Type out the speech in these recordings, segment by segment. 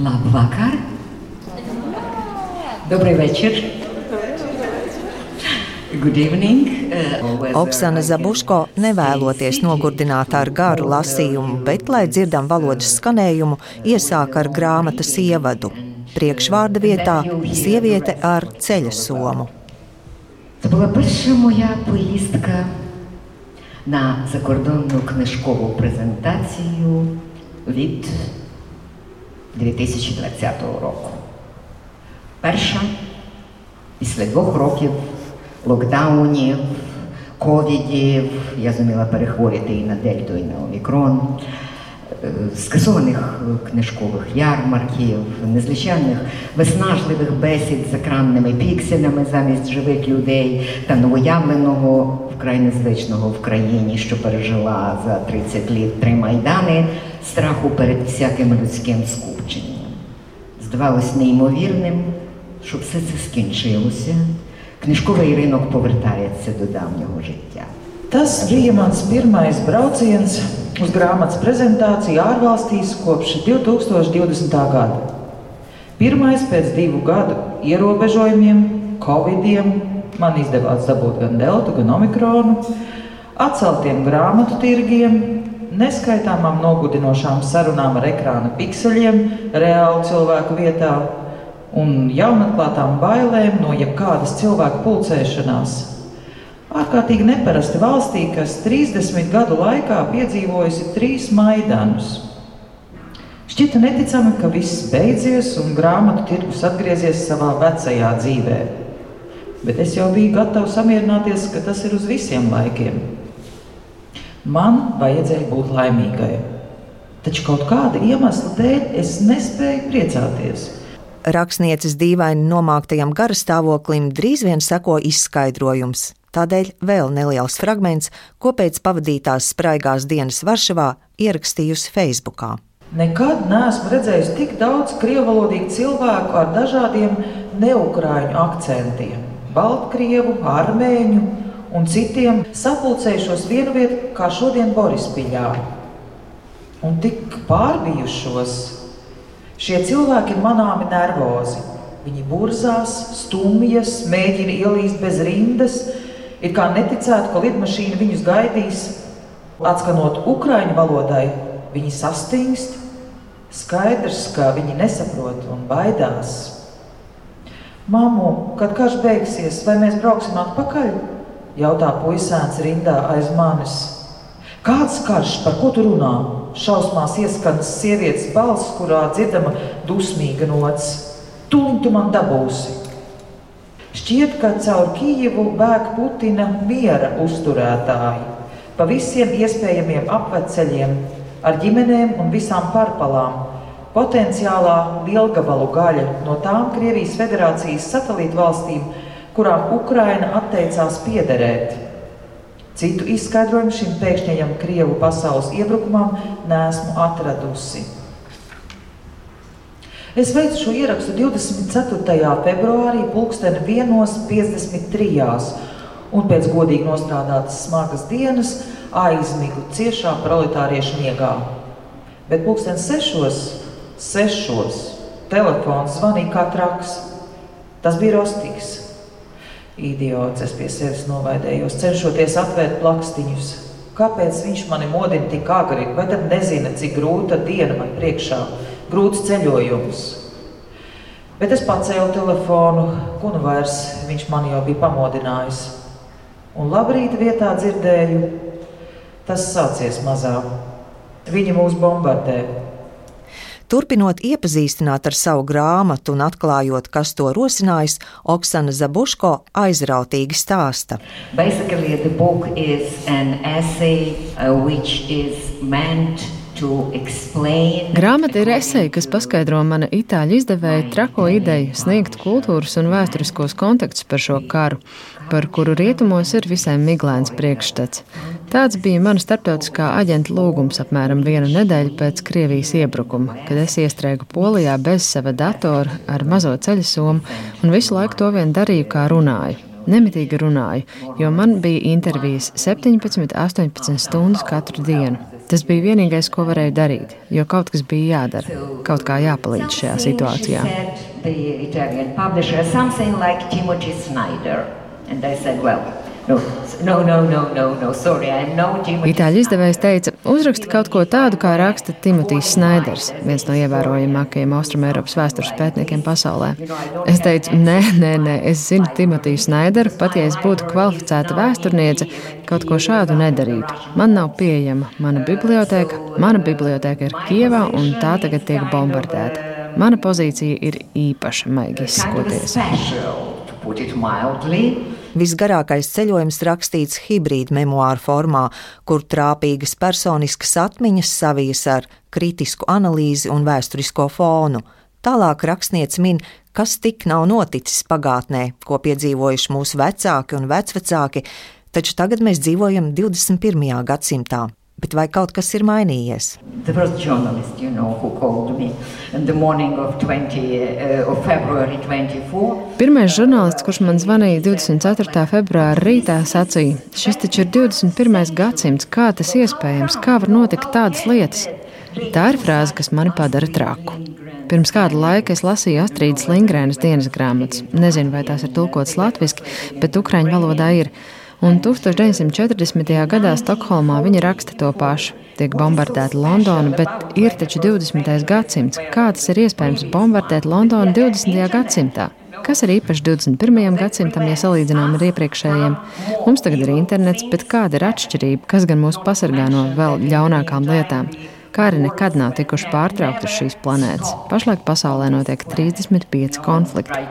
Labvakar! Добрий вечір! Good evening! Uh, Oksana Zabuško nevēloties nogurdināt ar garu lasījumu, bet, lai dzirdam valodas skanējumu, iesāk ar grāmatas ievadu. Priekšvārda vietā sieviete ar ceļa somu. Це була перша моя поїздка на закордонну книжкову презентацію від 2020 року. Перша після двох років локдаунів, ковідів, я зуміла перехворіти і на Дельту, і на Омікрон, е, скасованих книжкових ярмарків, незвичайних виснажливих бесід з екранними пікселями замість живих людей та новоявленого вкрай незвичного в країні, що пережила за 30 літ три майдани страху перед всяким людським скупченням. Здавалось неймовірним, що все це скінчилося. Книжковий ринок повертається до давнього життя. Tas bija mans pirmais brauciens uz grāmatas prezentāciju ārvalstīs kopš 2020. gada. Pirmais pēc divu gadu ierobežojumiem, covidiem, man izdevās dabūt gan deltu, gan omikronu, atceltiem grāmatu tirgiem, neskaitāmām nogurdinošām sarunām ar ekrāna pikseļiem, reālu cilvēku vietā un jaunatklātām bailēm no jebkādas cilvēku pulcēšanās. Ārkārtīgi neparasti valstī, kas 30 gadu laikā piedzīvojusi trīs maidanus. Šķita neticami, ka viss beidzies un grāmatu tirgus atgriezies savā vecajā dzīvē. Bet es jau biju gatavs samierināties, ka tas ir uz visiem laikiem. Man vajadzēja būt laimīgai. Taču kaut kāda iemesla dēļ es nespēju priecāties. Rakstnieces dīvaini nomāktajam garastāvoklim drīz vien seko izskaidrojums. Tādēļ vēl neliels fragments, ko pēc pavadītās spraigās dienas Varšavā ierakstījusi Facebookā. Nekad neesmu redzējis tik daudz krievalodīgu cilvēku ar dažādiem neukrāņu akcentiem - baltkrievu, armēņu un citiem sapulcējušos vienu vietu, kā šodien Borispiļā. Un tik pārbijušos, šie cilvēki ir manāmi nervozi. Viņi burzās, stumjas, mēģina ielīst bez rindas, ir kā neticētu, ka lidmašīna viņus gaidīs. Atskanot ukraiņu valodai, viņi sastingst, skaidrs, ka viņi nesaprot un baidās. Māmu, kad karš beigsies, vai mēs brauksim atpakaļ? Jautā puisēns rindā aiz manis. Kāds karš, par ko tu runā? Šausmās ieskanas sievietes balss, kurā dzirdama dusmīga nots. Tūlīt tu man dabūsi! Šķiet, ka caur Kijivu bēg Putina miera uzturētāji pa visiem iespējamiem apveceļiem, ar ģimenēm un visām parpalām. Potenciālā lielgabalu gaļa no tām Krievijas federācijas satelītu valstīm, kurām Ukraina atteicās piederēt. Citu izskaidrojumu šim pēkšņajam Krievu pasaules iebrukumam nesmu atradusi. Es veicu šo ierakstu 24. februārī, pulksten 1.53. un pēc godīgi nostrādātas smagas dienas aizmigu ciešā proletāriešu miegā. Bet pulksten 6. 6. telefons zvanīja kā traks. Tas bija Rostiks. Idiots, es pie sevis novaidējos, cenšoties atvērt plakstiņus. Kāpēc viņš mani modina tik agri, vai tad nezina, cik grūta diena man priekšā, grūts ceļojums? Bet es pacēlu telefonu, ko nu vairs viņš man jau bija pamodinājis. Un labrīt vietā dzirdēju, tas sācies mazā. Viņi mūs bombardē. Turpinot iepazīstināt ar savu grāmatu un atklājot, kas to rosinājis, Oksana Zabuško aizrautīgi stāsta. Uh. Grāmata ir esēja, kas paskaidro mana itāļu izdevēja trako ideju sniegt kultūras un vēsturiskos kontekstus par šo karu, par kuru rietumos ir visai miglains priekšstats. Tāds bija mana starptautiskā aģenta lūgums apmēram vienu nedēļu pēc Krievijas iebrukuma, kad es iestrēgu Polijā bez sava datora ar mazo ceļu somu un visu laiku to vien darīju, kā runāju. Nemitīgi runāju, jo man bija intervijas 17, 18 stundas katru dienu. Tas bija vienīgais, ko varēju darīt, jo kaut kas bija jādara, kaut kā jāpalīdz šajā situācijā. And I said, well, No, no, no, Itāļu izdevējs teica, uzraksti kaut ko tādu, kā raksta Timotijs Snaiders, viens no ievērojamākajiem Austrumēropas vēstures pētniekiem pasaulē. Es teicu, nē, nē, nē, es zinu Timotiju Snaideru, pat ja es būtu kvalificēta vēsturniece, kaut ko šādu nedarītu. Man nav pieejama mana biblioteka, mana biblioteka ir Kievā un tā tagad tiek bombardēta. Mana pozīcija ir īpaša, maigi izsakoties. Visgarākais ceļojums rakstīts hibrīda memoāru formā, kur trāpīgas personiskas atmiņas savijas ar kritisku analīzi un vēsturisko fonu. Tālāk rakstniece min, kas tik nav noticis pagātnē, ko piedzīvojuši mūsu vecāki un vecvecāki, taču tagad mēs dzīvojam 21. gadsimtā. Bet vai kaut kas ir mainījies? You know, 20, uh, Pirmais žurnālists, kurš man zvanīja 24. februāra rītā, sacīja, šis taču ir 21. gadsimts, kā tas iespējams, kā var notikt tādas lietas. Tā ir frāze, kas mani padara traku. Pirms kāda laika es lasīju Astrīdas Lingrēnas dienas grāmatas. Nezinu, vai tās ir tulkotas latviešu, bet ukraiņu valodā ir un 1940. gadā Stokholmā viņa raksta to pašu. Tiek bombardēta Londona, bet ir taču 20. gadsimts. Kā tas ir iespējams bombardēt Londonu 20. gadsimtā? Kas ir īpaši 21. gadsimtam, ja salīdzinām ar iepriekšējiem? Mums tagad ir internets, bet kāda ir atšķirība? Kas gan mūs pasargā no vēl ļaunākām lietām? Kari nekad nav tikuši pārtraukti uz šīs planētas. Pašlaik pasaulē notiek 35 konflikti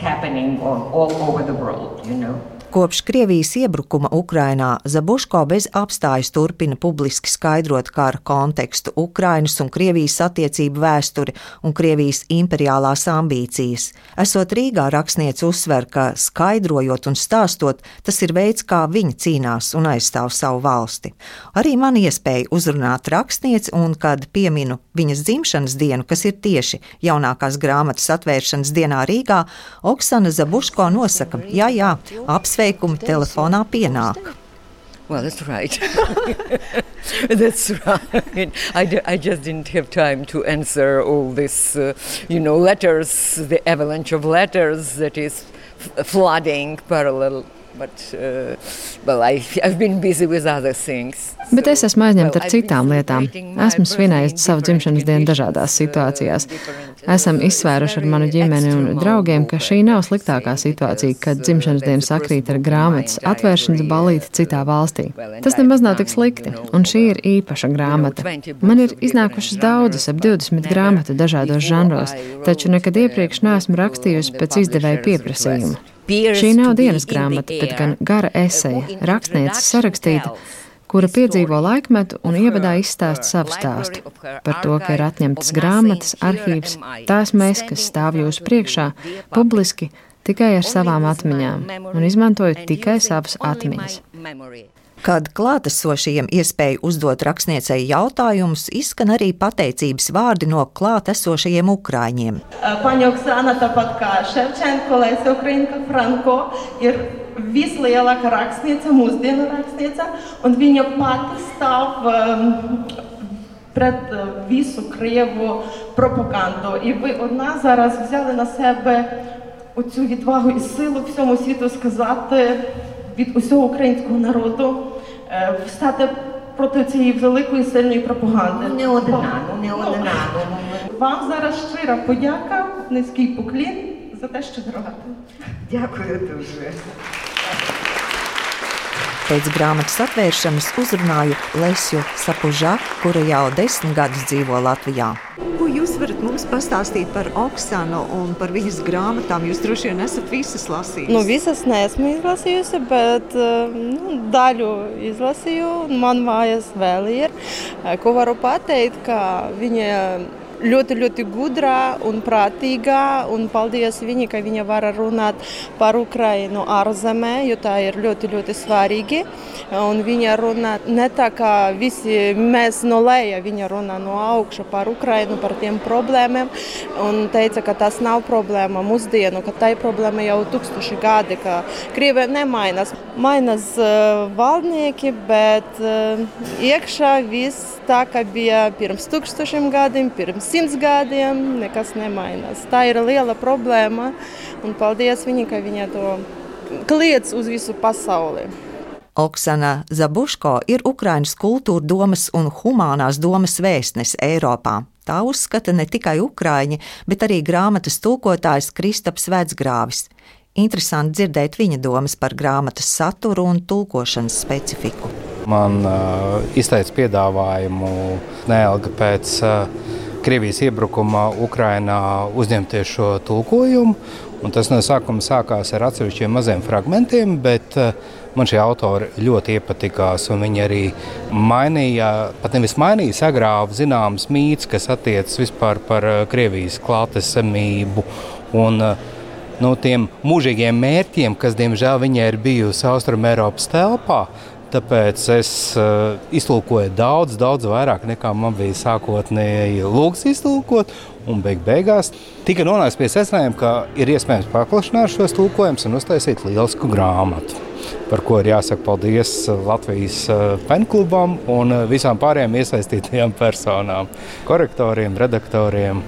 happening on, all over the world, you know. Kopš Krievijas iebrukuma Ukrainā Zabuško bez apstājas turpina publiski skaidrot kara kontekstu, Ukrainas un Krievijas attiecību vēsturi un Krievijas imperiālās ambīcijas. Esot Rīgā, rakstniece uzsver, ka skaidrojot un stāstot, tas ir veids, kā viņa cīnās un aizstāv savu valsti. Arī man iespēja uzrunāt rakstnieci, un kad pieminu viņas dzimšanas dienu, kas ir tieši jaunākās grāmatas atvēršanas dienā Rīgā, Oksana Zabuško nosaka, jā, jā, apsver apsveikumi telefonā pienāk. Well, that's right. that's right. I, I just didn't have time to answer all this, uh, you know, letters, the avalanche of letters that is flooding parallel But, uh, well, I, Bet es esmu aizņemta ar citām lietām. Esmu svinējusi savu dzimšanas dienu dažādās situācijās. Esam izsvēruši ar manu ģimeni un draugiem, ka šī nav sliktākā situācija, kad dzimšanas diena sakrīt ar grāmatas atvēršanas balīti citā valstī. Tas nemaz nav tik slikti, un šī ir īpaša grāmata. Man ir iznākušas daudzas, ap 20 grāmatu dažādos žanros, taču nekad iepriekš neesmu rakstījusi pēc izdevēja pieprasījuma. Šī nav dienas grāmata, bet gan gara eseja, rakstnieces sarakstīta, kura piedzīvo laikmetu un ievadā izstāst savu stāstu. par to, ka ir atņemtas grāmatas, arhīvs, tās mēs, kas stāv jūsu priekšā, publiski tikai ar savām atmiņām. Un izmantojot tikai savas atmiņas. Kad klātesošajiem iespēja uzdot rakstniecei jautājumus, izskan arī pateicības vārdi no klātesošajiem ukrāņiem. Paņa Oksana, tāpat kā Ševčenko, Lēsa Ukrainka, Franko, ir vislielākā rakstniece, mūsdienu rakstniece, un viņa pati stāv um, pret visu Крievu пропаганду. І ви одна зараз взяли на себе оцю відвагу і силу всьому світу сказати від усього українського народу встати проти цієї великої сильної пропаганди. Не одна, ну не одна. Вам зараз щира подяка, низький поклін за те, що зробите. Дякую дуже. Pēc grāmatas atvēršanas uzrunāju Lesju Sapužā, kura jau desmit gadus dzīvo Latvijā. Ko jūs varat mums pastāstīt par Oksanu un par viņas grāmatām? Jūs droši vien esat visas lasījusi. Nu, visas neesmu izlasījusi, bet eh, nu, daļu izlasīju. Man mājās vēl ir. Eh, ko varu pateikt, ka viņa ļoti, ļoti gudrā un prātīgā. Un paldies viņai, ka viņa var runāt par Ukrainu ārzemē, jo tā ir ļoti, ļoti svarīgi. Un viņa runā ne tā kā visi mēs no leja, viņa runā no augša par Ukrainu, par tiem problēmām. Un teica, ka tas nav problēma mūsdienu, ka tā ir problēma jau tūkstoši gadi, ka Krievija nemainās. Mainās uh, valdnieki, bet uh, iekšā viss tā, kā bija pirms tūkstošiem gadiem, pirms simts gadiem, nekas nemainās. Tā ir liela problēma, un paldies viņai, ka viņa to kliedz uz visu pasauli. Oksana Zabuško ir Ukraiņas kultūra domas un humanās domas vēstnes Eiropā. Tā uzskata ne tikai Ukrāņi, bet arī grāmatas tulkotājs Kristaps Vecgrāvis. Interesanti dzirdēt viņa domas par grāmatas saturu un tulkošanas specifiku. Man uh, izteica piedāvājumu neilgi pēc uh, Krievijas iebrukuma Ukrainā uzņemties šo tulkojumu. Tas no sākuma sākās ar atsevišķiem maziem fragmentiem, bet uh, man šie autori ļoti iepatikās. Viņi arī mainīja, pat nevis mainīja, sagrāva zināmas mītnes, kas attiecas vispār par uh, Krievijas klātesamību. Un, uh, no tiem mūžīgiem mērķiem, kas diemžēl viņai ir bijusi Austrumēropas telpā, Tāpēc es uh, iztulkoju daudz, daudz vairāk nekā man bija sākotnēji lūgts iztulkot. Un beig beigās tika nonākts pie secinājuma, ka ir iespējams paplašināt šos tulkojumus un uztaisīt lielisku grāmatu. Par ko ir jāsaka paldies Latvijas eh, penklubam un eh, visām pārējām iesaistītajām personām, korektoriem, redaktoriem.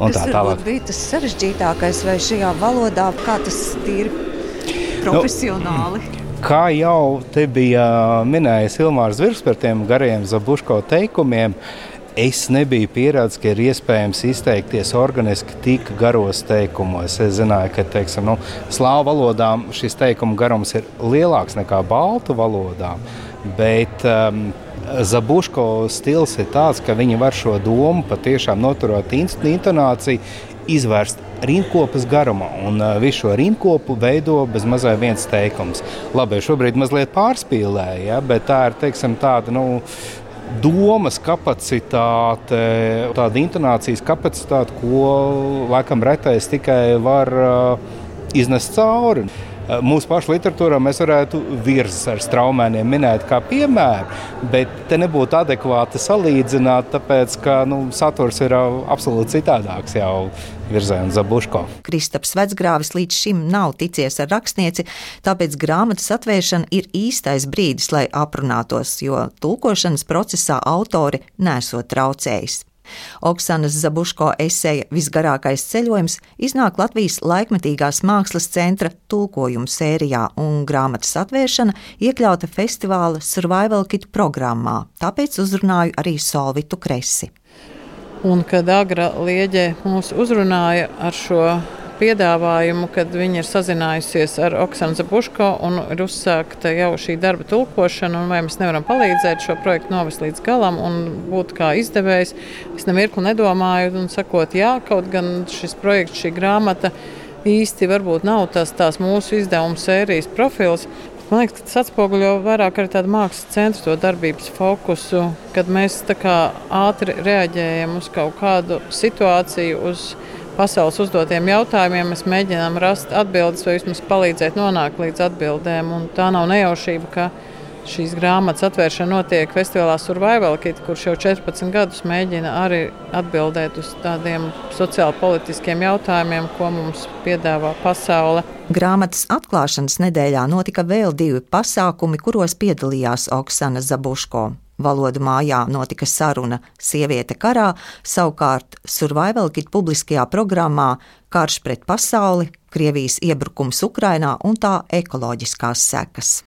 Tas varbūt bija tas sarežģītākais, vai šajā valodā, kā tas ir nu, profesionāli. Nu, Kā jau te bija minējis Ilmārs Zvirgs par tiem gariem Zabuško teikumiem, es nebiju pierādījis, ka ir iespējams izteikties organiski tik garos teikumos. Es zināju, ka teiksim, nu, slāvu valodām šis teikuma garums ir lielāks nekā baltu valodām. Bet um, Zabuško stils ir tāds, ka viņi var šo domu patiešām noturēt intonāciju, izvērst rindkopas garumā. Un uh, visu šo rindkopu veido bez mazliet viens teikums. Labi, šobrīd mazliet pārspīlēja, ja, bet tā ir teiksim, tāda. Nu, Domas kapacitāte, tāda intonācijas kapacitāte, ko laikam retais tikai var uh, iznest cauri. Eh, mūsu pašu literatūrā mēs varētu virsmas ar straumēniem minēt kā piemēru, bet te nebūtu adekvāti salīdzināt, tāpēc ka nu, saturs ir eh, absolūti citādāks jau virzienā Zabuško. Kristaps Vecgrāvis līdz šim nav ticies ar rakstnieci, tāpēc grāmatas atvēršana ir īstais brīdis, lai aprunātos, jo tulkošanas procesā autori nesot traucējis. Oksanas Zabuško eseja Visgarākais ceļojums iznāk Latvijas laikmetīgās mākslas centra tulkojumu sērijā, un grāmatas atvēršana iekļauta festivāla Survival Kit programmā, tāpēc uzrunāju arī Solvitu Kresi. Un kad Agra Lieģe mūs uzrunāja ar šo piedāvājumu, kad viņa ir sazinājusies ar Oksanu Zabuško un ir uzsākta jau šī darba tulkošana, un vai mēs nevaram palīdzēt šo projektu novest līdz galam un būt kā izdevējs. Es nemirkli nedomāju, un sakot, jā, kaut gan šis projekts, šī grāmata īsti varbūt nav tas tās mūsu izdevuma sērijas profils. Man liekas, tas atspoguļo vairāk arī tādu mākslas centra to darbības fokusu, kad mēs ātri reaģējam uz kaut kādu situāciju, uz pasaules uzdotiem jautājumiem mēs mēģinām rast atbildes vai vismaz palīdzēt nonākt līdz atbildēm. Un tā nav nejaušība, ka šīs grāmatas atvēršana notiek festivālā Survival Kit, kurš jau 14 gadus mēģina arī atbildēt uz tādiem sociāli politiskiem jautājumiem, ko mums piedāvā pasaule. Grāmatas atklāšanas nedēļā notika vēl divi pasākumi, kuros piedalījās Oksana Zabuško. Valodu mājā notika saruna Sieviete karā, savukārt Survival Kit publiskajā programmā Karš pret pasauli, Krievijas iebrukums Ukrainā un tā ekoloģiskās sekas.